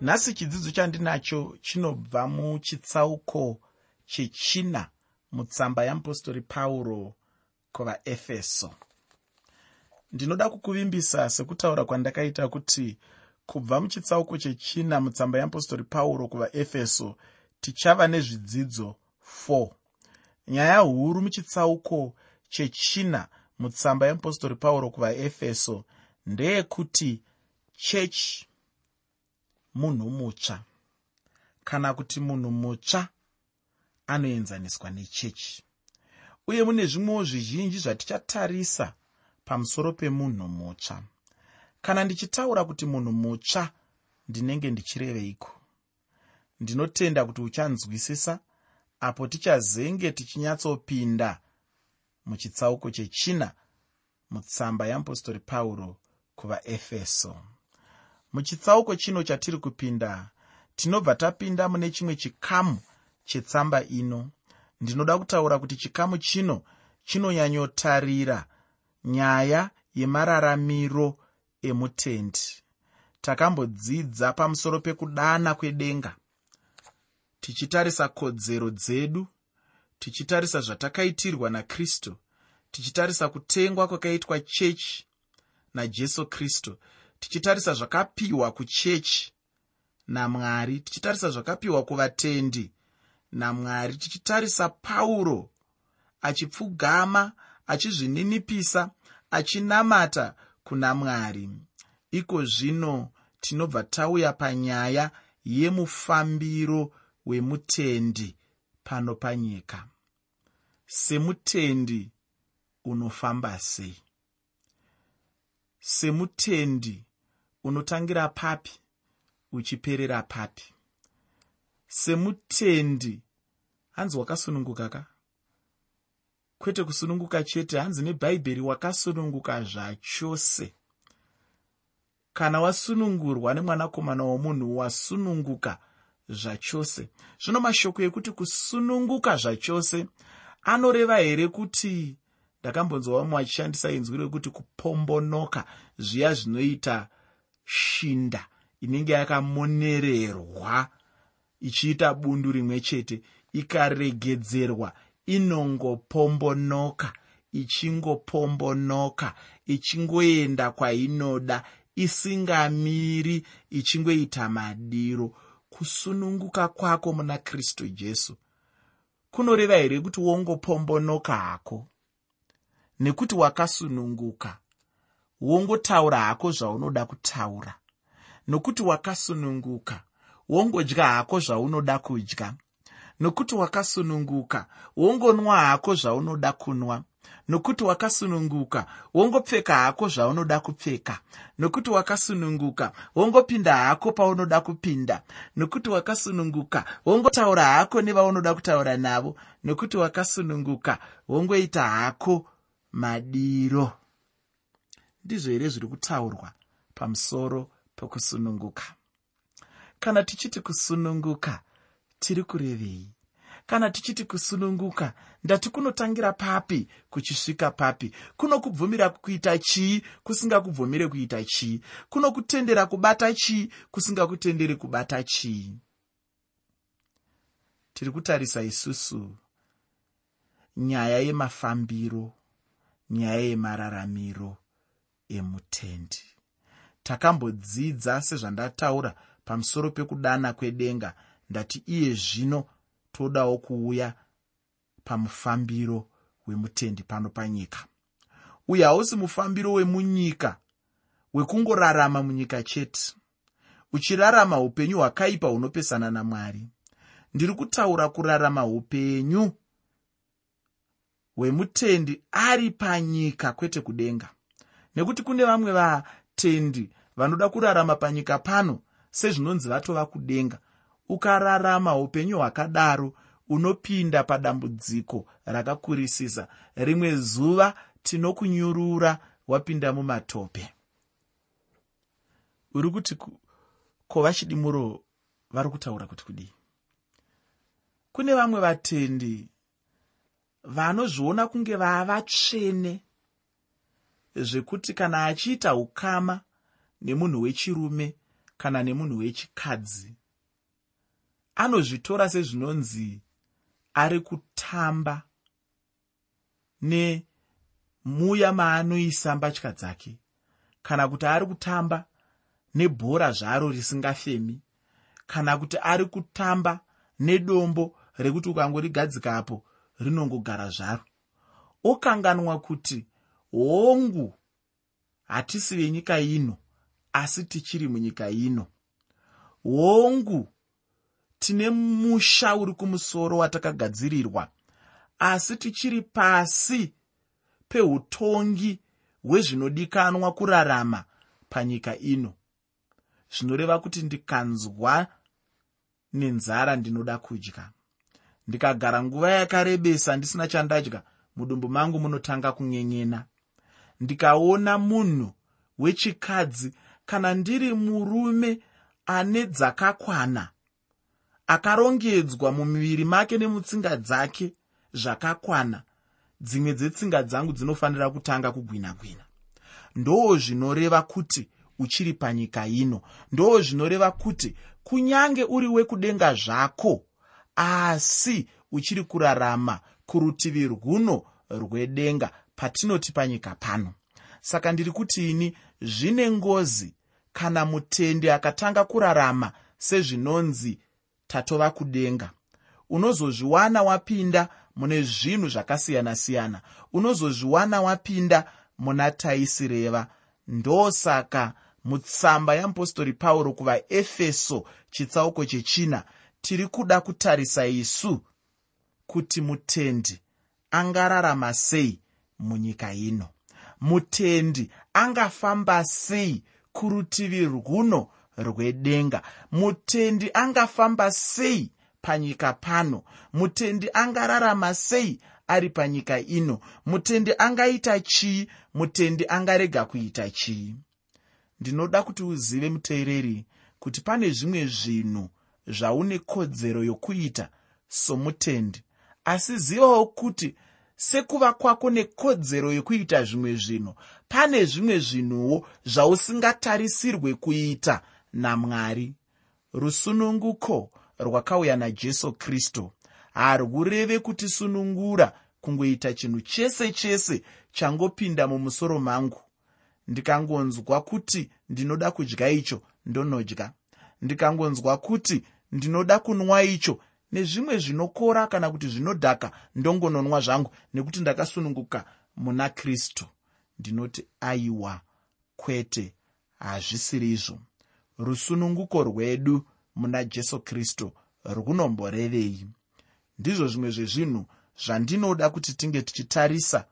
nhasi chidzidzo chandinacho chinobva muchitsauko chechina mutsamba yeapostori pauro kuvaefeso. Ndinoda kukuvimbisa sekutaura kwandakaita kuti kubva muchitsauko chechina mutsamba yeapostori pauro kuvaefeso tichava nezvidzidzo 4 nyaya huru muchitsauko chechina mutsamba yeapostori pauro kuvaefeso ndeyekuti chechi munhu mutsva. Kana kuti munhu mutsva anoenzaniswa nechechi. Uye mune zvimwewo zvizhinji zvatichatarisa pamusoro pemunhu mutsva. Kana ndichitaura kuti munhu mutsva ndinenge ndichireveiko? Ndinotenda kuti uchanzwisisa apo tichazenge tichinyatsopinda muchitsauko chechina mutsamba yeapostori pauro kuvaefeso muchitsauko chino chatiri kupinda tinobva tapinda mune chimwe chikamu chetsamba ino. Ndinoda kutaura kuti chikamu chino chinonyanyotarira nyaya yemararamiro emutendi. Takambodzidza pamusoro pekudana kwedenga tichitarisa kodzero dzedu tichitarisa zvatakaitirwa nakristu tichitarisa kutengwa kwakaitwa chechi najesu kristu tichitarisa zvakapiwa kuchechi namwari tichitarisa zvakapiwa kuvatendi namwari tichitarisa pauro achipfugama achizvininipisa achinamata kuna mwari. Iko zvino tinobva tauya panyaya yemufambiro wemutendi pano panyika. Semutendi unofamba sei? Semutendi unotangira papi uchiperera papi. Semutendi hanzi wakasununguka ka? Kwete kusununguka chete hanzi nebhaibheri wakasununguka zvachose. Kana wasunungurwa nemwanakomana womunhu wasununguka zvachose. Zvino mashoko ekuti kusununguka zvachose anoreva here kuti ndakambonzwa vamwe vachishandisa inzwi rekuti kupombonoka zviya zvinoita shinda inenge yakamonererwa ichiita bundu rimwe chete ikaregedzerwa inongopombonoka ichingopombonoka ichingoenda kwainoda isingamiri ichingoita madiro. Kusununguka kwako muna kristu jesu kunoreva here kuti wongopombonoka hako nekuti wakasununguka wongotaura hako zvaunoda kutaura. Nokuti wakasununguka wongodya hako zvaunoda kudya. Nokuti wakasununguka wongonwa hako zvaunoda kunwa. Nokuti wakasununguka wongopfeka hako zvaunoda kupfeka. Nokuti wakasununguka wongopinda hako paunoda kupinda. Nokuti wakasununguka wongotaura hako nevaunoda kutaura navo. Nokuti wakasununguka wongoita hako madiro ndizvo here zviri kutaurwa pamusoro pekusununguka kana tichiti kusununguka tiri kurevei? Kana tichiti kusununguka ndati kunotangira papi kuchisvika papi? Kunokubvumira kuita chii kusingakubvumire kuita chii kunokutendera kubata chii kusingakutenderi kubata chii tiri kutarisa isusu. Nyaya yemafambiro nyaya yemararamiro emutendi. Takambodzidza sezvandataura pamusoro pekudana kwedenga. Ndati iye zvino todawo kuuya pamufambiro wemutendi pano panyika. Uyu hausi mufambiro wemunyika wekungorarama munyika chete. Uchirarama upenyu hwakaipa hunopesana namwari. Ndiri kutaura kurarama upenyu hwemutendi ari panyika kwete kudenga nekuti kune vamwe vatendi vanoda kurarama panyika pano sezvinonzi vatova kudenga. Ukararama upenyu hwakadaro unopinda padambudziko rakakurisisa. Rimwe zuva tinokunyurura wapinda mumatope. Uri kuti kova chidimuro vari kutaura kuti kudii? Kune vamwe vatendi vanozviona kunge vava tsvene zvekuti kana achiita ukama nemunhu wechirume kana nemunhu wechikadzi anozvitora sezvinonzi ari kutamba nemuya maanoisa mbatya dzake. Kana kuti ari kutamba nebhora zvaro risingafemi kana kuti ari kutamba nedombo rekuti ukangorigadzikapo rinongogara zvaro. Okanganwa kuti hongu hatisi venyika ino asi tichiri munyika ino. Hongu tine musha uri kumusoro watakagadzirirwa asi tichiri pasi peutongi hwezvinodikanwa kurarama panyika ino. Zvinoreva kuti ndikanzwa nenzara ndinoda kudya. Ndikagara nguva yakarebesa ndisina chandadya. Mudumbu mangu munotanga kunyenyena ndikaona munhu wechikadzi kana ndiri murume ane dzakakwana akarongedzwa mumiviri make nemutsinga dzake zvakakwana. Dzimwe dzetsinga dzangu dzinofanira kutanga kugwinagwina ndoo zvinoreva kuti uchiri panyika ino. Ndoo zvinoreva kuti kunyange uri wekudenga zvako asi uchiri kurarama kurutivi rwuno rwedenga patinoti panyika pano. Saka ndiri kuti ini zvine ngozi kana mutendi akatanga kurarama sezvinonzi tatova kudenga. Unozozviwana wapinda mune zvinhu zvakasiyana-siyana. Unozozviwana wapinda muna taisireva. Ndosaka mutsamba yeapostori pauro kuvaefeso chitsauko chechina tiri kuda kutarisa isu kuti mutendi angararama sei munyika ino. Mutendi angafamba sei kurutivi rwuno rwedenga? Mutendi angafamba sei panyika pano? Mutendi angararama sei ari panyika ino? Mutendi angaita chii? Mutendi angarega kuita chii? Ndinoda kuti uzive muteereri kuti pane zvimwe zvinhu zvaune kodzero yokuita somutendi. Asi zivawo kuti sekuva kwako nekodzero yokuita zvimwe zvinhu. Pane zvimwe zvinhuwo zvausingatarisirwe kuita namwari. Rusununguko rwakauya najesu kristu. Harwureve kutisunungura kungoita chinhu chese chese changopinda mumusoro mangu. Ndikangonzwa kuti ndinoda kudya icho ndonodya. Ndikangonzwa kuti ndinoda kunwa icho nezvimwe zvinokora kana kuti zvinodhaka ndongononwa zvangu nekuti ndakasununguka muna kristu. Ndinoti aiwa kwete hazvisiri izvo. Rusununguko rwedu muna jesu kristu runomborevei ndizvo zvimwe zvezvinhu zvandinoda kuti tinge tichitarisa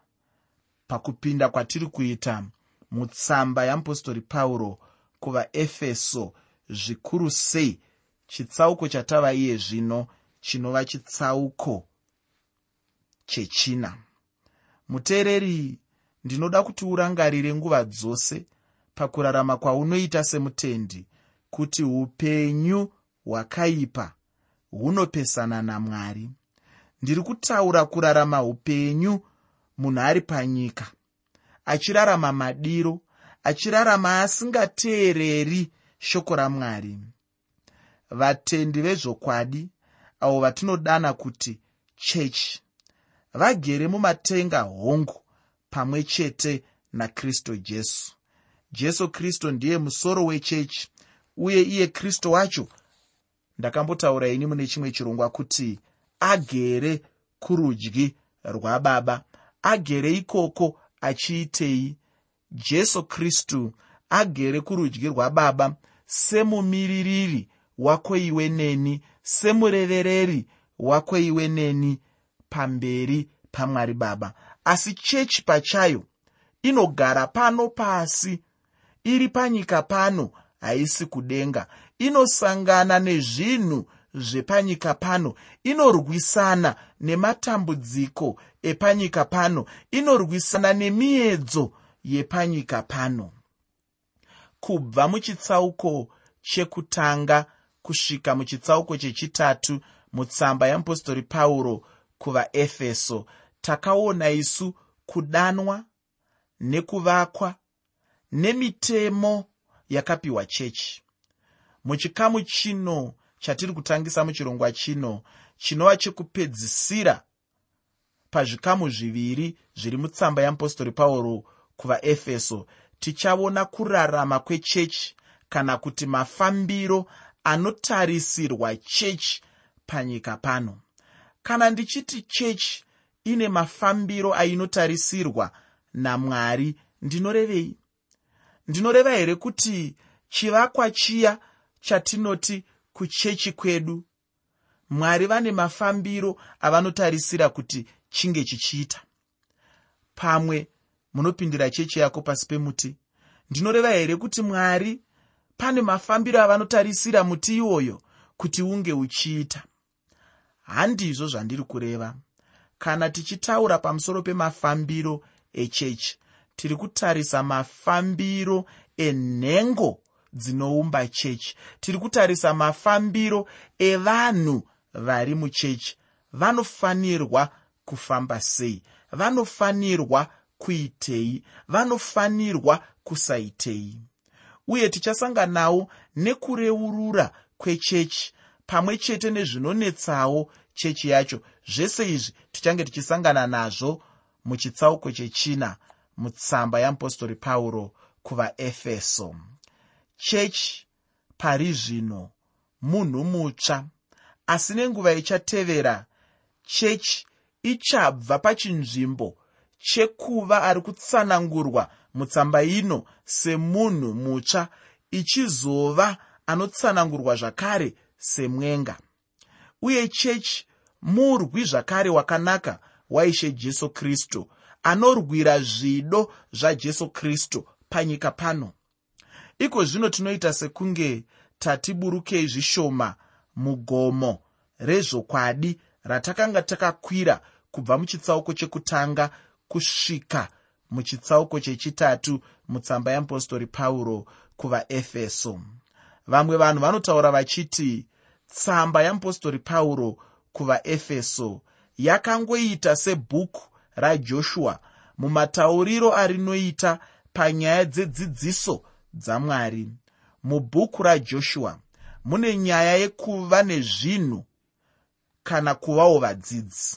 pakupinda kwatiri kuita mutsamba yeapostori pauro kuvaefeso zvikuru sei chitsauko chatava iye zvino chinova chitsauko chechina. Muteereri ndinoda kuti urangarire nguva dzose pakurarama kwaunoita semutendi kuti upenyu hwakaipa hunopesana namwari. Ndiri kutaura kurarama upenyu munhu ari panyika achirarama madiro achirarama asingateereri shoko ramwari. Vatendi vezvokwadi avo vatinodana kuti chechi vagere mumatenga hongu pamwe chete nakristu jesu. Jesu kristu ndiye musoro wechechi uye iye kristu wacho ndakambotaura ini mune chimwe chirongwa kuti agere kurudyi rwababa agere ikoko achiitei. Jesu kristu agere kurudyi rwababa semumiririri wako iwe neni semurevereri wako iwe neni pamberi pamwari baba. Asi chechi pachayo inogara pano pasi. Iri panyika pano haisi kudenga. Inosangana nezvinhu zvepanyika pano. Inorwisana nematambudziko epanyika pano. Inorwisana nemiedzo yepanyika pano. Kubva muchitsauko chekutanga kusvika muchitsauko chechitatu mutsamba yeapostori pauro kuvaefeso. Takaona isu kudanwa nekuvakwa nemitemo yakapiwa chechi. Muchikamu chino chatiri kutangisa muchirongwa chino chinova chekupedzisira pazvikamu zviviri zviri mutsamba yeapostori pauro kuvaefeso. Tichaona kurarama kwechechi kana kuti mafambiro anotarisirwa chechi panyika pano. Kana ndichiti chechi ine mafambiro ainotarisirwa namwari ndinorevei? Ndinoreva here kuti chivakwa chiya chatinoti kuchechi kwedu? Mwari vane mafambiro avanotarisira kuti chinge chichiita. Pamwe munopindira chechi yako pasi pemuti. Ndinoreva here kuti mwari pane mafambiro avanotarisira muti iwoyo kuti unge uchiita. Handizvo zvandiri kureva. Kana tichitaura pamusoro pemafambiro echechi tiri kutarisa mafambiro enhengo dzinoumba chechi. Tiri kutarisa mafambiro evanhu vari muchechi. Vanofanirwa kufamba sei? Vanofanirwa kuitei? Vanofanirwa kusaitei uye tichasanganawo nekureurura kwechechi pamwe chete nezvinonetsawo chechi yacho. Zvese izvi tichange tichisangana nazvo muchitsauko chechina mutsamba yeapostori pauro kuvaefeso. Chechi pari zvino munhu mutsva asi nenguva ichatevera chechi ichabva pachinzvimbo chekuva ari kutsanangurwa mutsamba ino semunhu mutsva ichizova anotsanangurwa zvakare semwenga. Uye chechi murwi zvakare wakanaka waishe jesu kristu anorwira zvido zvajesu kristu panyika pano. Iko zvino tinoita sekunge tatiburukei zvishoma mugomo rezvokwadi ratakanga takakwira kubva muchitsauko chekutanga kusvika muchitsauko chechitatu mutsamba yeapostori pauro kuvaefeso. Vamwe vanhu vanotaura vachiti tsamba yeapostori pauro kuvaefeso yakangoita sebhuku rajoshua mumatauriro arinoita panyaya dzedzidziso dzamwari. Mubhuku rajoshua mune nyaya yekuva nezvinhu kana kuvawo vadzidzi.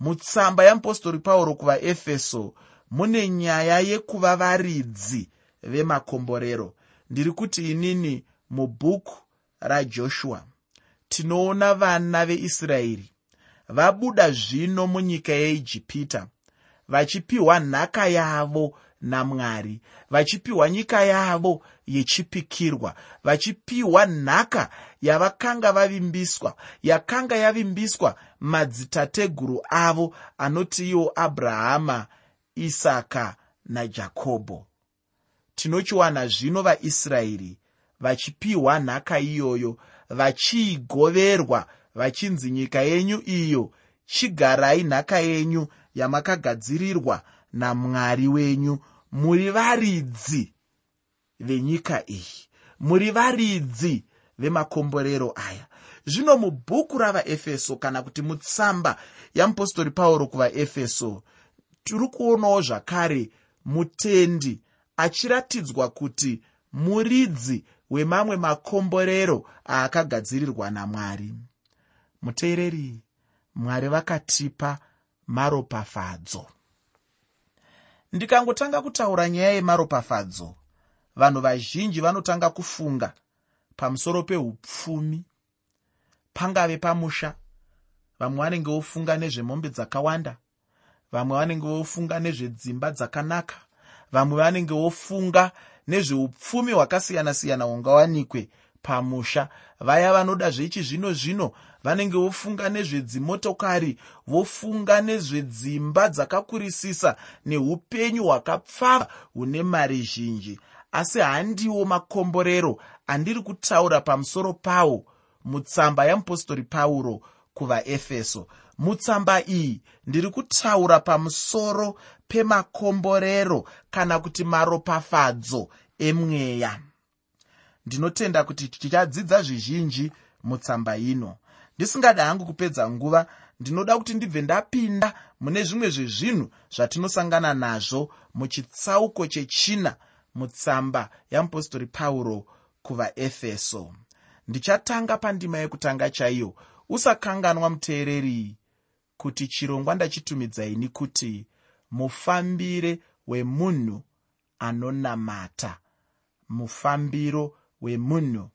Mutsamba yeapostori pauro kuvaefeso mune nyaya yekuva varidzi vemakomborero. Ndiri kuti inini mubhuku rajoshua tinoona vana veisraeri vabuda zvino munyika yeijipita vachipiwa nhaka yavo namwari vachipiwa nyika yavo yechipikirwa vachipiwa nhaka yavakanga vavimbiswa yakanga yavimbiswa madzitateguru avo anoti iwo abrahama isaka najakobho tinochiwana zvino vaisraeri vachipiwa nhaka iyoyo vachiigoverwa vachinzi nyika yenyu iyo chigarai nhaka yenyu yamakagadzirirwa namwari wenyu. Muri varidzi venyika iyi muri varidzi vemakomborero aya. Zvino mubhuku ravaefeso kana kuti mutsamba yamupostori pauro kuvaefeso tiri kuonawo zvakare mutendi achiratidzwa kuti muridzi wemamwe makomborero aakagadzirirwa namwari. Muteereri mwari vakatipa maropafadzo. Ndikangotanga kutaura nyaya yemaropafadzo. Vanhu vazhinji vanotanga kufunga pamusoro peupfumi pangave pamusha. Vamwe vanenge vofunga nezvemombe dzakawanda vamwe vanenge vofunga nezvedzimba dzakanaka. Vamwe vanenge vofunga nezveupfumi hwakasiyana-siyana hungawanikwe pamusha. Vaya vanoda zvechizvino zvino vanenge vofunga nezvedzimotokari vofunga nezvedzimba dzakakurisisa neupenyu hwakapfava hune mari zhinji. Asi handiwo makomborero andiri kutaura pamusoro pawo mutsamba yamupostori pauro kuvaefeso mutsamba iyi. Ndiri kutaura pamusoro pemakomborero kana kuti maropafadzo emweya. Ndinotenda kuti tichadzidza zvizhinji mutsamba ino. Ndisingada hangu kupedza nguva ndinoda kuti ndibve ndapinda mune zvimwe zvezvinhu zvatinosangana nazvo muchitsauko chechina mutsamba yamupostori pauro kuvaefeso. Ndichatanga pandima yekutanga chaiyo usakanganwa muteereri kuti chirongwa ndachitumidzai kuti mufambire wemunhu anonamata. Mufambiro wemunhu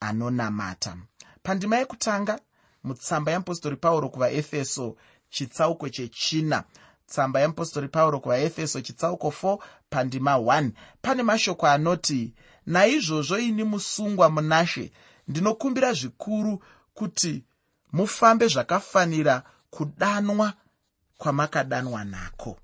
anonamata. Pandima yekutanga mutsamba yeapostori pauro kuvaefeso chitsauko chechina. Tsamba yeapostori pauro kuvaefeso chitsauko 4 pandima 1 pane mashoko anoti naizvozvo ini musungwa munashe ndinokumbira zvikuru kuti mufambe zvakafanira kudanwa kwamakadanwa nako.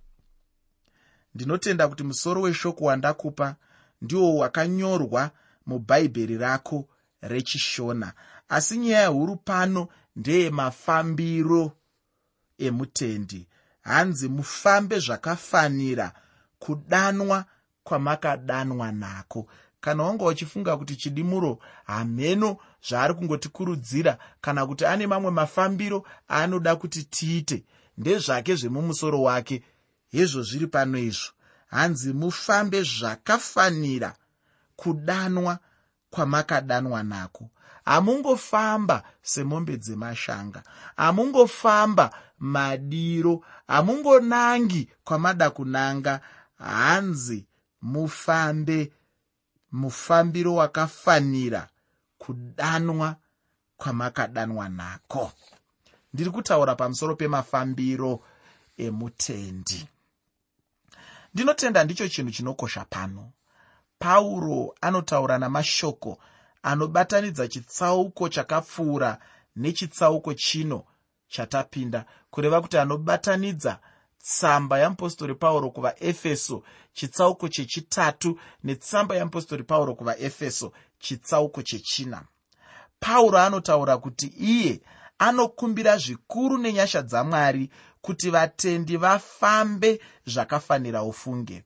Ndinotenda kuti musoro weshoko wandakupa ndiwo wakanyorwa mubhaibheri rako rechishona. Asi nyaya huru pano ndeyemafambiro emutendi. Hanzi mufambe zvakafanira kudanwa kwamakadanwa nako kana wanga uchifunga kuti chidimuro hameno zvaari kungotikurudzira kana kuti ane mamwe mafambiro aanoda kuti tiite. Ndezvake zvemumusoro wake hezvo zviri pano izvo. Hanzi mufambe zvakafanira kudanwa kwamakadanwa nako. Hamungofamba semombe dzemashanga hamungofamba madiro hamungonangi kwamada kunanga hanzi mufambe mufambiro wakafanira kudanwa kwamakadanwa nako. Ndiri kutaura pamusoro pemafambiro emutendi. Ndinotenda ndicho chinhu chinokosha pano. Pauro anotaura namashoko anobatanidza chitsauko chakapfuura nechitsauko chino chatapinda kureva kuti anobatanidza tsamba yeapostori pauro kuvaefeso chitsauko chechitatu netsamba yeapostori pauro kuvaefeso chitsauko chechina. Pauro anotaura kuti iye anokumbira zvikuru nenyasha dzamwari kuti vatendi vafambe zvakafanira ufunge.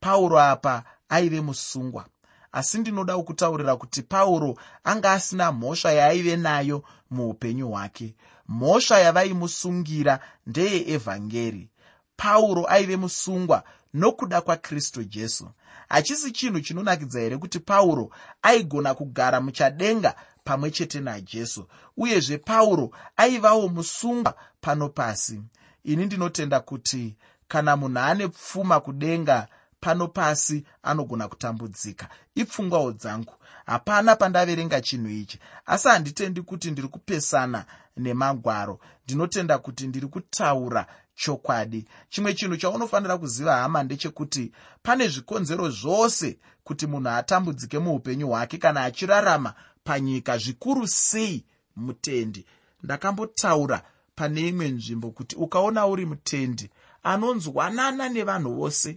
Pauro apa aive musungwa. Asi ndinoda kukutaurira kuti pauro anga asina mhosva yaaive nayo muupenyu hwake. Mhosva yavaimusungira ndeyeevhangeri pauro aive musungwa nokuda kwakristu jesu. Hachisi chinhu chinonakidza here kuti pauro aigona kugara muchadenga pamwe chete najesu uyezve pauro aivawo musungwa pano pasi? Ini ndinotenda kuti kana munhu ane pfuma kudenga pano pasi anogona kutambudzika. Ipfungwawo dzangu. Hapana pandaverenga chinhu ichi. Asi handitendi kuti ndiri kupesana nemagwaro. Ndinotenda kuti ndiri kutaura chokwadi. Chimwe chinhu chaunofanira kuziva hama ndechekuti pane zvikonzero zvose kuti munhu atambudzike muupenyu hwake kana achirarama panyika zvikuru sei mutendi. Ndakambotaura pane imwe nzvimbo kuti ukaona uri mutendi anonzwanana nevanhu vose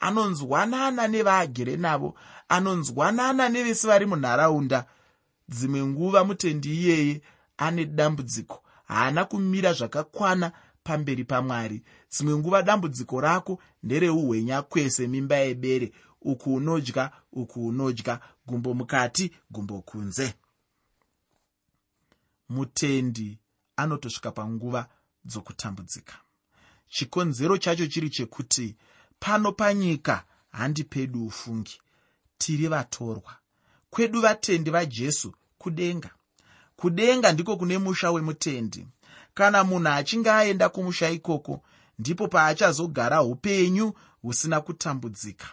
anonzwanana nevaagere navo anonzwanana nevese vari munharaunda. Dzimwe nguva mutendi iyeye ane dambudziko haana kumira zvakakwana pamberi pamwari. Dzimwe nguva dambudziko rako ndereuhwenya kwese mimba yebere. Uku unodya uku unodya. Gumbo mukati gumbo kunze. Mutendi anotosvika panguva dzokutambudzika. Chikonzero chacho chiri chekuti pano panyika handi pedu ufungi. Tiri vatorwa. Kwedu vatendi vajesu kudenga. Kudenga ndiko kune musha wemutendi kana munhu achinge aenda kumusha ikoko ndipo paachazogara upenyu husina kutambudzika.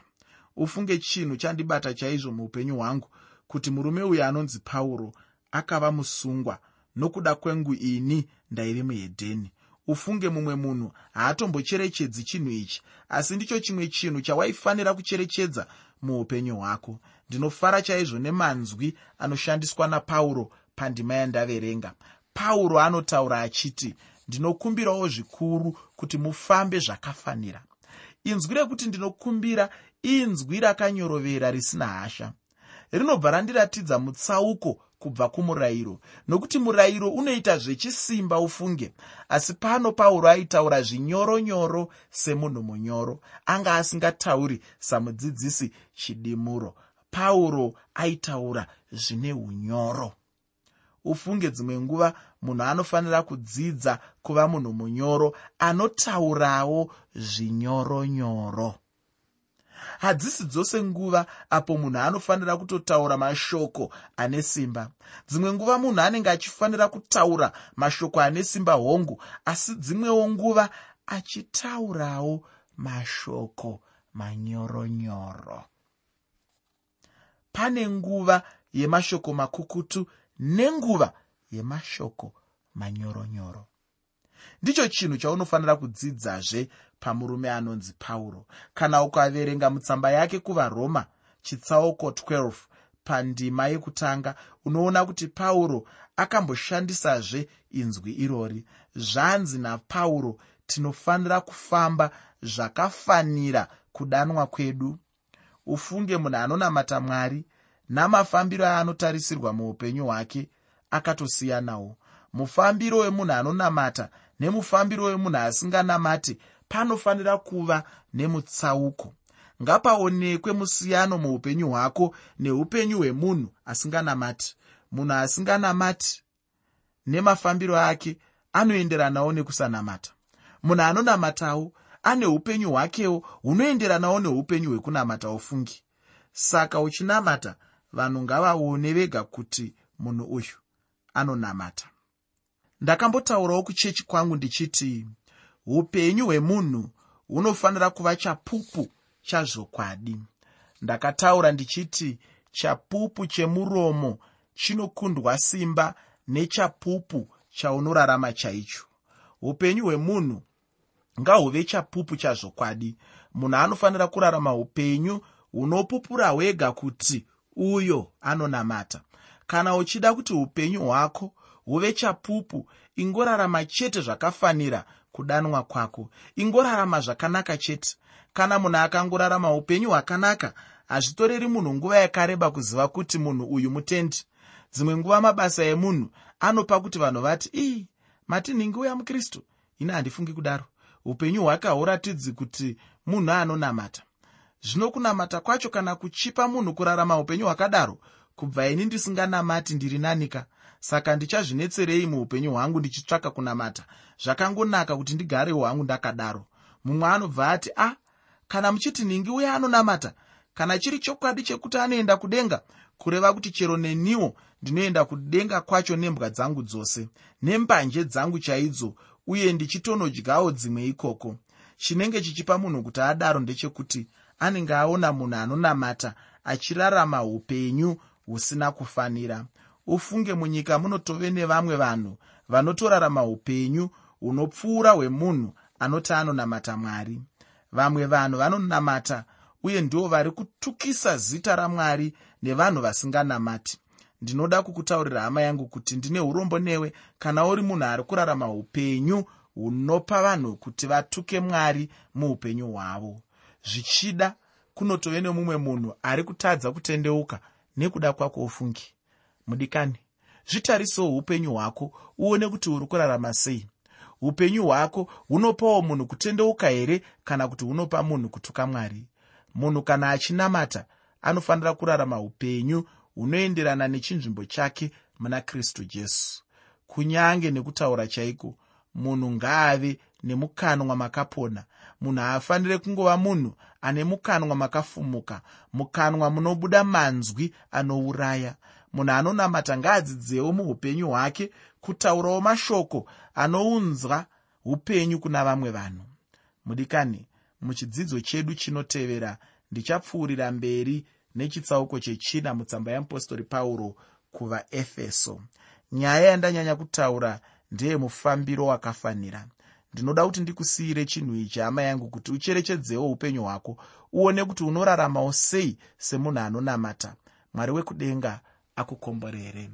Ufunge chinhu chandibata chaizvo muupenyu hwangu kuti murume uyu anonzi pauro akava musungwa nokuda kwengu ini ndaive muhedheni. Ufunge mumwe munhu haatombocherechedzi chinhu ichi asi ndicho chimwe chinhu chawaifanira kucherechedza muupenyu hwako. Ndinofara chaizvo nemanzwi anoshandiswa napauro pandima yandaverenga pauro anotaura achiti ndinokumbirawo zvikuru kuti mufambe zvakafanira. Inzwi rekuti ndinokumbira inzwi rakanyorovera risina hasha. Rinobva randiratidza mutsauko kubva kumurayiro nokuti murayiro unoita zvechisimba ufunge. Asi pano pauro aitaura zvinyoronyoro semunhu munyoro anga asingatauri samudzidzisi chidimuro. Pauro aitaura zvine unyoro ufunge dzimwe nguva munhu anofanira kudzidza kuva munhu munyoro anotaurawo zvinyoronyoro. Hadzisi dzose nguva apo munhu anofanira kutotaura mashoko ane simba. Dzimwe nguva munhu anenge achifanira kutaura mashoko ane simba hongu asi dzimwewo nguva achitaurawo mashoko manyoronyoro. Pane nguva yemashoko makukutu nenguva yemashoko manyoronyoro. Ndicho chinhu chaunofanira kudzidzazve pamurume anonzi pauro. Kana ukaverenga mutsamba yake kuvaroma chitsauko 12 pandima yekutanga unoona kuti pauro akamboshandisazve inzwi irori. Zvanzi napauro tinofanira kufamba zvakafanira kudanwa kwedu. Ufunge munhu anonamata mwari namafambiro aanotarisirwa muupenyu hwake akatosiyanawo. Mufambiro wemunhu anonamata nemufambiro wemunhu asinganamati panofanira kuva nemutsauko. Ngapaonekwe musiyano muupenyu hwako neupenyu hwemunhu asinganamati. Munhu asinganamati nemafambiro ake anoenderanawo nekusanamata. Munhu anonamatawo ane upenyu hwakewo hunoenderanawo neupenyu hwekunamata ufungi. Saka uchinamata vanhu ngavaone vega kuti munhu uyu anonamata. Ndakambotaurawo kuchechi kwangu ndichiti upenyu hwemunhu hunofanira kuva chapupu chazvokwadi ndakataura ndichiti chapupu chemuromo chinokundwa simba nechapupu chaunorarama chaicho. Upenyu hwemunhu ngahuve chapupu chazvokwadi munhu anofanira kurarama upenyu hunopupura hwega kuti uyo anonamata. Kana uchida kuti upenyu hwako huve chapupu ingorarama chete zvakafanira kudanwa kwako. Ingorarama zvakanaka chete. Kana munhu akangorarama upenyu hwakanaka hazvitoreri munhu nguva yakareba kuziva kuti munhu uyu mutendi. Dzimwe nguva mabasa emunhu anopa kuti vanhu vati ii matinhingi uya mukristu ine handifungi kudaro. Upenyu hwake hauratidzi kuti munhu anonamata zvino kunamata kwacho kana kuchipa munhu kurarama upenyu hwakadaro kubva ini ndisinganamati ndiri nanika. Saka ndichazvinetserei muupenyu hwangu ndichitsvaka kunamata. Zvakangonaka kuti ndigarewo hangu ndakadaro. Mumwe anobva ati a ah, kana muchiti nhingi uye anonamata? Kana chiri chokwadi chekuti anoenda kudenga? Kureva kuti chero neniwo ndinoenda kudenga kwacho nembwa dzangu dzose nembanje dzangu chaidzo uye ndichitonodyawo dzimwe ikoko. Chinenge chichipa munhu kuti adaro ndechekuti anenge aona munhu anonamata achirarama upenyu husina kufanira. Ufunge munyika munotove nevamwe vanhu vanotorarama upenyu hunopfuura hwemunhu anoti anonamata mwari. Vamwe vanhu vanonamata uye ndivo vari kutukisa zita ramwari nevanhu vasinganamati. Ndinoda kukutaurira hama yangu kuti ndine urombo newe kana uri munhu ari kurarama upenyu hunopa vanhu kuti vatuke mwari muupenyu hwavo zvichida kunotove nemumwe munhu ari kutadza kutendeuka nekuda kwako ufungi. Mudikani zvitarisewo upenyu hwako uone kuti uri kurarama sei. Upenyu hwako hunopawo munhu kutendeuka here kana kuti hunopa munhu kutuka mwari? Munhu kana achinamata anofanira kurarama upenyu hunoenderana nechinzvimbo chake muna kristu jesu. Kunyange nekutaura chaiko munhu ngaave nemukanwa makapona munhu haafaniri kungova munhu ane mukanwa makafumuka mukanwa munobuda manzwi anouraya. Munhu anonamata ngaadzidzewo muupenyu hwake kutaurawo mashoko anounzwa upenyu kuna vamwe vanhu. Mudikani muchidzidzo chedu chinotevera ndichapfuurira mberi nechitsauko chechina mutsamba yeapostori pauro kuvaefeso. Nyaya yandanyanya kutaura ndeyemufambiro wakafanira ndinoda kuti ndikusiyire chinhu ichi hama yangu kuti ucherechedzewo upenyu hwako uone kuti unoraramawo sei semunhu anonamata. Mwari wekudenga akukomborere